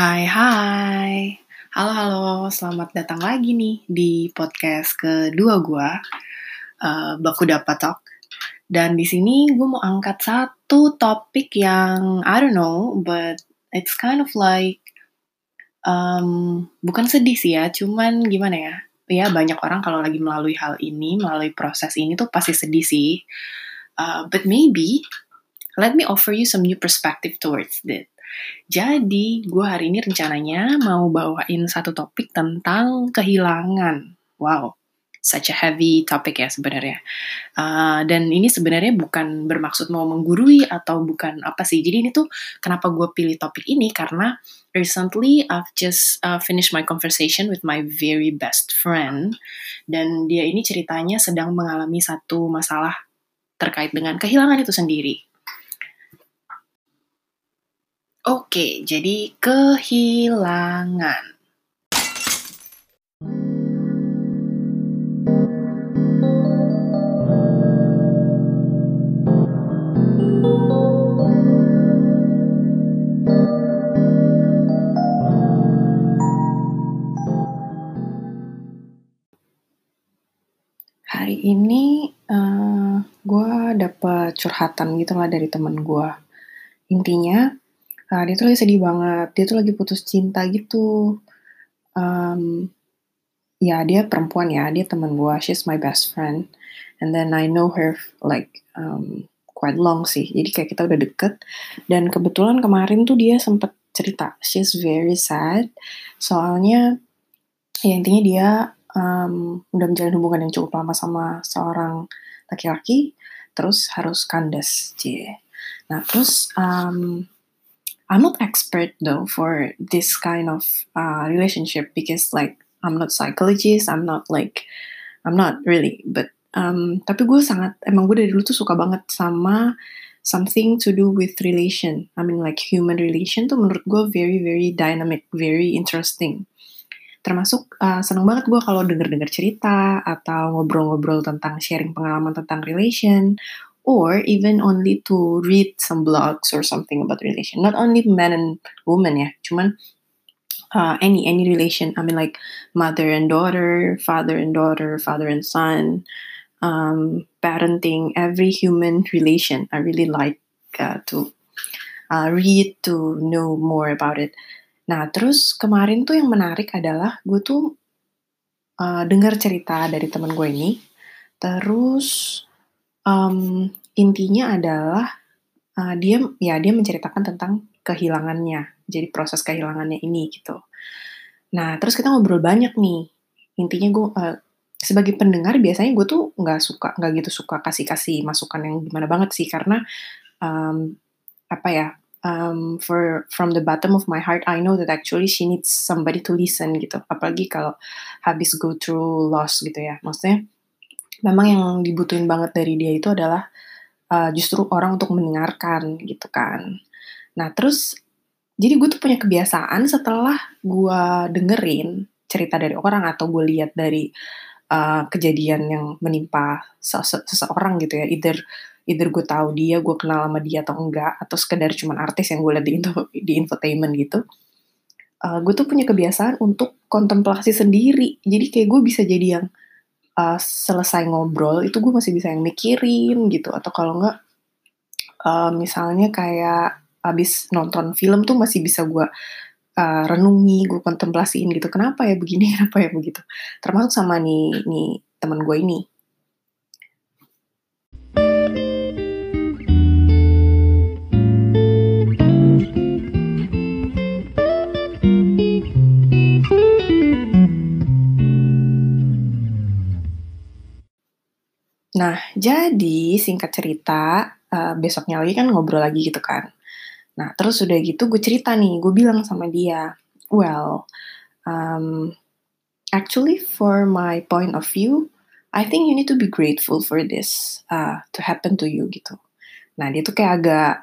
Hai, hai. Halo, halo. Selamat datang lagi nih di podcast kedua gue, uh, Baku Dapat Talk. Dan di sini gue mau angkat satu topik yang I don't know, but it's kind of like um, bukan sedih sih ya, cuman gimana ya? Ya banyak orang kalau lagi melalui hal ini, melalui proses ini tuh pasti sedih sih. Uh, but maybe let me offer you some new perspective towards it. Jadi, gue hari ini rencananya mau bawain satu topik tentang kehilangan. Wow, such a heavy topic ya sebenarnya. Uh, dan ini sebenarnya bukan bermaksud mau menggurui atau bukan apa sih. Jadi ini tuh kenapa gue pilih topik ini karena recently I've just uh, finished my conversation with my very best friend dan dia ini ceritanya sedang mengalami satu masalah terkait dengan kehilangan itu sendiri. Oke, jadi kehilangan. Hari ini uh, eh, gue dapet curhatan gitu lah dari temen gue. Intinya Nah, dia tuh lagi sedih banget, dia tuh lagi putus cinta gitu. Um, ya dia perempuan ya, dia teman gue, she's my best friend. And then I know her like um, quite long sih, jadi kayak kita udah deket. Dan kebetulan kemarin tuh dia sempet cerita, she's very sad. Soalnya ya intinya dia um, udah menjalin hubungan yang cukup lama sama seorang laki-laki, terus harus kandas, cie. Nah terus um, I'm not expert though for this kind of uh, relationship because like I'm not psychologist, I'm not like I'm not really, but um, tapi gue sangat emang gue dari dulu tuh suka banget sama something to do with relation. I mean like human relation tuh menurut gue very very dynamic, very interesting. Termasuk uh, seneng banget gue kalau denger-denger cerita atau ngobrol-ngobrol tentang sharing pengalaman tentang relation or even only to read some blogs or something about relation. Not only men and women ya, cuman uh, any any relation. I mean like mother and daughter, father and daughter, father and son, um, parenting, every human relation. I really like uh, to uh, read to know more about it. Nah terus kemarin tuh yang menarik adalah gue tuh uh, dengar cerita dari teman gue ini, terus um, intinya adalah uh, dia ya dia menceritakan tentang kehilangannya, jadi proses kehilangannya ini gitu. Nah terus kita ngobrol banyak nih. Intinya gue uh, sebagai pendengar biasanya gue tuh nggak suka nggak gitu suka kasih kasih masukan yang gimana banget sih karena um, apa ya um, for from the bottom of my heart I know that actually she needs somebody to listen gitu apalagi kalau habis go through loss gitu ya maksudnya memang yang dibutuhin banget dari dia itu adalah uh, justru orang untuk mendengarkan gitu kan. Nah terus jadi gue tuh punya kebiasaan setelah gue dengerin cerita dari orang atau gue lihat dari uh, kejadian yang menimpa sese seseorang gitu ya, either either gue tahu dia, gue kenal sama dia atau enggak, atau sekedar cuman artis yang gue lihat di, di infotainment gitu. Uh, gue tuh punya kebiasaan untuk kontemplasi sendiri. Jadi kayak gue bisa jadi yang uh, selesai ngobrol itu gue masih bisa yang mikirin gitu. Atau kalau enggak uh, misalnya kayak abis nonton film tuh masih bisa gue uh, renungi gue kontemplasiin gitu kenapa ya begini kenapa ya begitu? Termasuk sama nih nih teman gue ini Nah, jadi singkat cerita, uh, besoknya lagi kan ngobrol lagi gitu kan. Nah, terus udah gitu gue cerita nih, gue bilang sama dia, well, um, actually for my point of view, I think you need to be grateful for this uh, to happen to you gitu. Nah, dia tuh kayak agak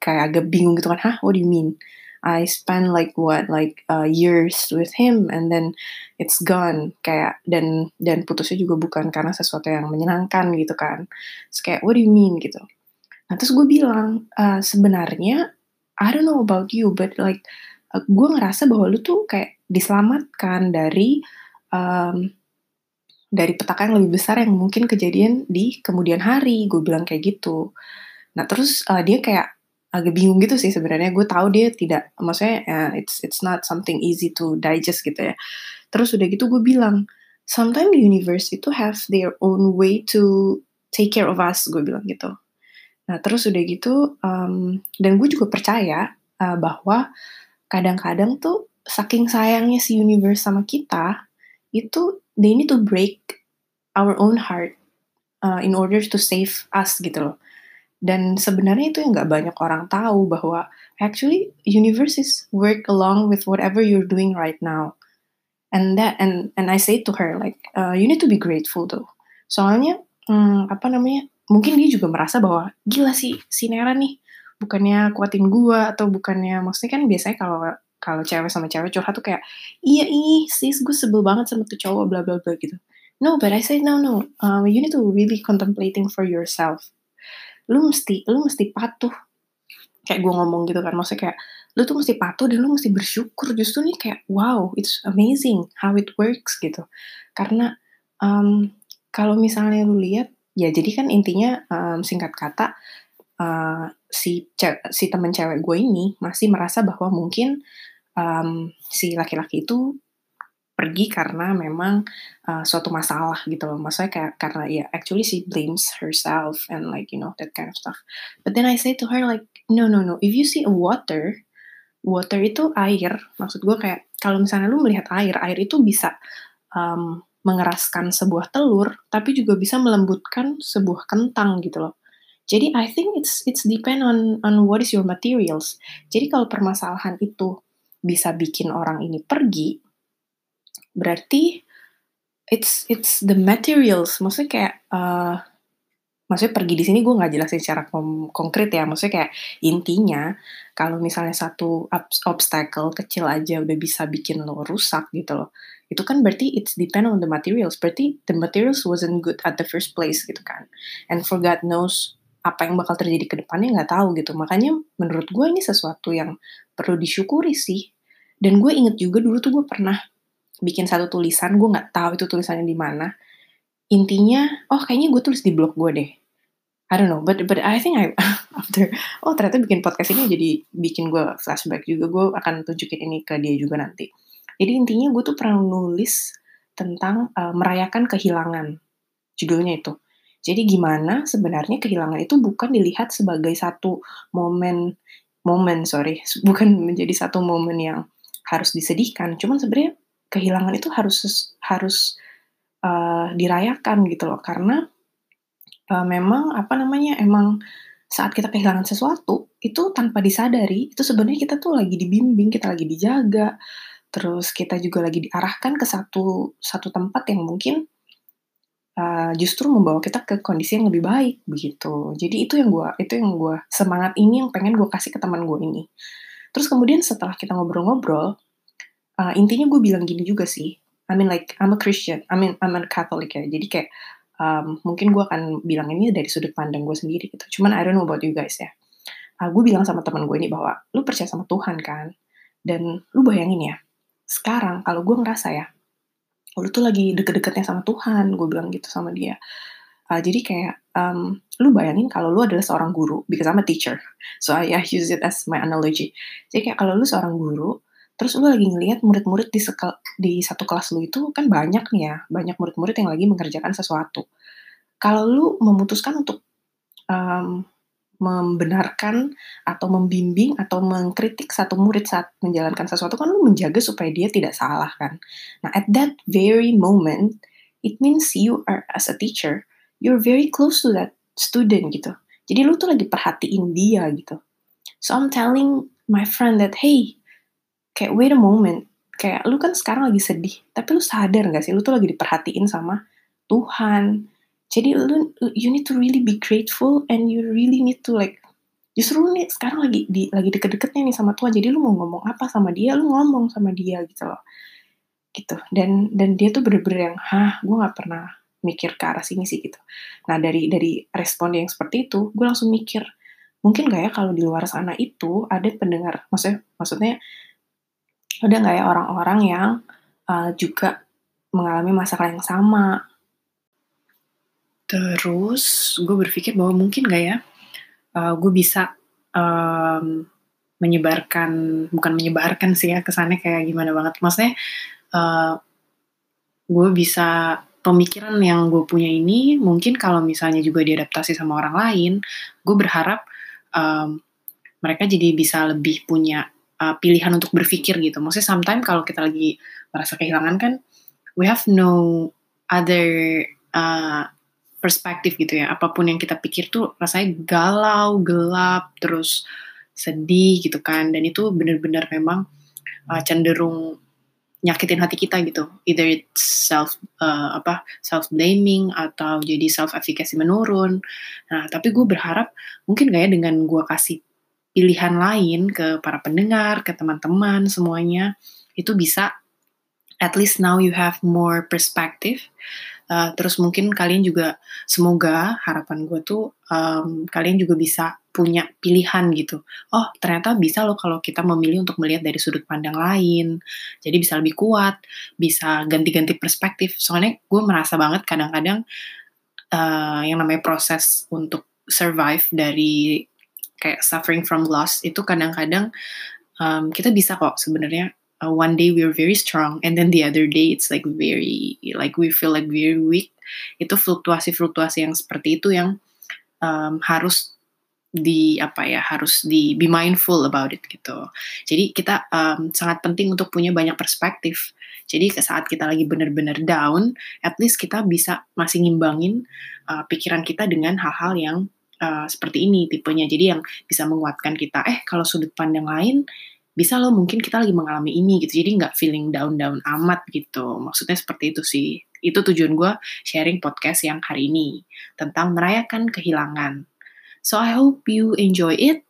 kayak agak bingung gitu kan, hah, what do you mean? I spend like what like uh, years with him and then it's gone kayak dan dan putusnya juga bukan karena sesuatu yang menyenangkan gitu kan. Terus kayak what do you mean gitu. Nah terus gue bilang uh, sebenarnya I don't know about you but like uh, gue ngerasa bahwa lu tuh kayak diselamatkan dari um, dari petaka yang lebih besar yang mungkin kejadian di kemudian hari gue bilang kayak gitu nah terus uh, dia kayak agak bingung gitu sih sebenarnya. Gue tahu dia tidak maksudnya uh, it's it's not something easy to digest gitu ya. Terus udah gitu gue bilang sometimes the universe itu have their own way to take care of us gue bilang gitu. Nah terus udah gitu um, dan gue juga percaya uh, bahwa kadang-kadang tuh saking sayangnya si universe sama kita itu they need to break our own heart uh, in order to save us gitu loh dan sebenarnya itu yang nggak banyak orang tahu bahwa actually universe is work along with whatever you're doing right now. And that and and I say to her like uh, you need to be grateful though. Soalnya hmm, apa namanya? Mungkin dia juga merasa bahwa gila sih si Nera nih bukannya kuatin gua atau bukannya maksudnya kan biasanya kalau kalau cewek sama cewek curhat tuh kayak iya ih sis gue sebel banget sama tuh cowok bla bla bla gitu. No, but I say no no. Um, you need to really contemplating for yourself lu mesti lu mesti patuh. Kayak gue ngomong gitu kan maksudnya kayak lu tuh mesti patuh dan lu mesti bersyukur. Justru nih kayak wow it's amazing how it works gitu. Karena um, kalau misalnya lu lihat ya jadi kan intinya um, singkat kata uh, si si temen cewek gue ini masih merasa bahwa mungkin um, si laki-laki itu pergi karena memang uh, suatu masalah gitu loh. Maksudnya kayak karena ya yeah, actually she blames herself and like you know that kind of stuff. But then I say to her like no no no if you see a water water itu air maksud gue kayak kalau misalnya lu melihat air air itu bisa um, mengeraskan sebuah telur tapi juga bisa melembutkan sebuah kentang gitu loh. Jadi I think it's it's depend on on what is your materials. Jadi kalau permasalahan itu bisa bikin orang ini pergi, berarti it's it's the materials. Maksudnya kayak uh, maksudnya pergi di sini gue nggak jelasin secara konkret ya. Maksudnya kayak intinya kalau misalnya satu obstacle kecil aja udah bisa bikin lo rusak gitu loh itu kan berarti it's depend on the materials. Berarti the materials wasn't good at the first place gitu kan. And for God knows apa yang bakal terjadi ke depannya nggak tahu gitu. Makanya menurut gue ini sesuatu yang perlu disyukuri sih. Dan gue inget juga dulu tuh gue pernah bikin satu tulisan gue nggak tahu itu tulisannya di mana. Intinya oh kayaknya gue tulis di blog gue deh. I don't know but but I think I after oh ternyata bikin podcast ini jadi bikin gue flashback juga. Gue akan tunjukin ini ke dia juga nanti. Jadi intinya gue tuh pernah nulis tentang uh, merayakan kehilangan judulnya itu. Jadi gimana sebenarnya kehilangan itu bukan dilihat sebagai satu momen momen sorry bukan menjadi satu momen yang harus disedihkan. Cuman sebenarnya kehilangan itu harus harus uh, dirayakan gitu loh. Karena uh, memang apa namanya emang saat kita kehilangan sesuatu itu tanpa disadari itu sebenarnya kita tuh lagi dibimbing kita lagi dijaga. Terus kita juga lagi diarahkan ke satu satu tempat yang mungkin uh, justru membawa kita ke kondisi yang lebih baik begitu. Jadi itu yang gue itu yang gue semangat ini yang pengen gue kasih ke teman gue ini. Terus kemudian setelah kita ngobrol-ngobrol uh, intinya gue bilang gini juga sih. I mean like I'm a Christian. I mean I'm a Catholic ya. Jadi kayak um, mungkin gue akan bilang ini dari sudut pandang gue sendiri gitu. Cuman I don't know about you guys ya. Uh, gue bilang sama teman gue ini bahwa lu percaya sama Tuhan kan? Dan lu bayangin ya sekarang kalau gue ngerasa ya lu tuh lagi deket-deketnya sama Tuhan gue bilang gitu sama dia. Uh, jadi kayak um, lu bayangin kalau lu adalah seorang guru because I'm a teacher so I, I use it as my analogy. Jadi kayak kalau lu seorang guru Terus lu lagi ngelihat murid-murid di, di satu kelas lu itu kan banyak nih ya, banyak murid-murid yang lagi mengerjakan sesuatu. Kalau lu memutuskan untuk um, membenarkan atau membimbing atau mengkritik satu murid saat menjalankan sesuatu kan lu menjaga supaya dia tidak salah kan. Nah at that very moment it means you are as a teacher you're very close to that student gitu. Jadi lu tuh lagi perhatiin dia gitu. So I'm telling my friend that hey kayak wait a moment. Kayak lu kan sekarang lagi sedih tapi lu sadar gak sih? Lu tuh lagi diperhatiin sama Tuhan. Jadi lu you need to really be grateful and you really need to like justru lu nih sekarang lagi di lagi deket-deketnya nih sama Tuhan. Jadi lu mau ngomong apa sama dia lu ngomong sama dia gitu loh. Gitu. Dan dan dia tuh bener-bener yang hah gue nggak pernah mikir ke arah sini sih gitu. Nah dari dari respon yang seperti itu gue langsung mikir mungkin gak ya kalau di luar sana itu ada pendengar? Maksudnya maksudnya Ada nggak ya orang-orang yang, eee, juga mengalami masalah yang sama? Terus gue berpikir bahwa mungkin nggak ya, eee, gue bisa, mmm, menyebarkan bukan menyebarkan sih ya, kesannya kayak gimana banget, maksudnya, eee, gue bisa pemikiran yang gue punya ini mungkin kalau misalnya juga diadaptasi sama orang lain, gue berharap, mmm, mereka jadi bisa lebih punya, eee, pilihan untuk berpikir gitu. Maksudnya sometimes kalau kita lagi merasa kehilangan kan, we have no other, eee, perspektif gitu ya. Apa pun yang kita pikir tuh rasanya galau, gelap, terus sedih gitu kan. Dan itu bener-bener memang, eee, cenderung nyakitin hati kita gitu. Either it's self eee, apa, self blaming atau jadi self efficacy menurun. Nah, tapi gue berharap mungkin nggak ya dengan gue kasih pilihan lain ke para pendengar, ke teman-teman semuanya, itu bisa at least now you have more perspective. Uh, terus mungkin kalian juga semoga harapan gue tuh um, kalian juga bisa punya pilihan gitu. Oh ternyata bisa loh kalau kita memilih untuk melihat dari sudut pandang lain. Jadi bisa lebih kuat, bisa ganti-ganti perspektif. Soalnya gue merasa banget kadang-kadang uh, yang namanya proses untuk survive dari kayak suffering from loss itu kadang-kadang um, kita bisa kok sebenarnya uh, one day we're very strong and then the other day it's like very like we feel like very weak itu fluktuasi-fluktuasi yang seperti itu yang um, harus di apa ya harus di be mindful about it gitu. Jadi kita um, sangat penting untuk punya banyak perspektif. Jadi saat kita lagi benar-benar down, at least kita bisa masih ngimbangin uh, pikiran kita dengan hal-hal yang uh, seperti ini tipenya. Jadi yang bisa menguatkan kita. Eh kalau sudut pandang lain bisa loh mungkin kita lagi mengalami ini gitu. Jadi nggak feeling down-down amat gitu. Maksudnya seperti itu sih. Itu tujuan gue sharing podcast yang hari ini tentang merayakan kehilangan. So I hope you enjoy it.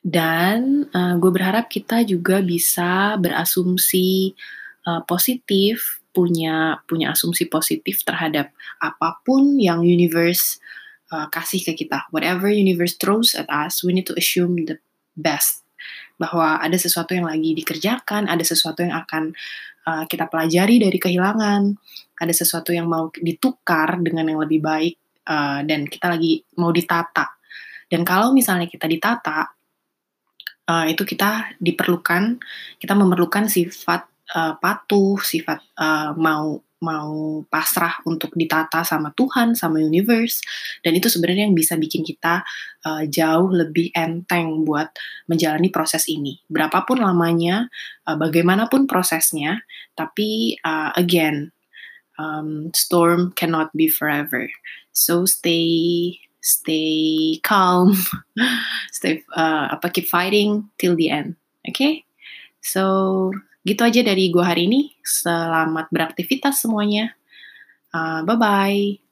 Dan uh, gue berharap kita juga bisa berasumsi uh, positif, punya punya asumsi positif terhadap apa pun yang universe uh, kasih ke kita. Whatever universe throws at us, we need to assume the best. Bahwa ada sesuatu yang lagi dikerjakan, ada sesuatu yang akan uh, kita pelajari dari kehilangan, ada sesuatu yang mau ditukar dengan yang lebih baik, uh, dan kita lagi mau ditata. Dan kalau misalnya kita ditata, uh, itu kita diperlukan, kita memerlukan sifat uh, patuh, sifat uh, mau mau pasrah untuk ditata sama Tuhan, sama universe, dan itu sebenarnya yang bisa bikin kita uh, jauh lebih enteng buat menjalani proses ini. Berapapun lamanya, uh, bagaimanapun prosesnya, tapi uh, again, um, storm cannot be forever. So stay stay calm, stay uh, apa keep fighting till the end. Oke? Okay? So Gitu aja dari gue hari ini. Selamat beraktivitas semuanya. Uh, Bye-bye.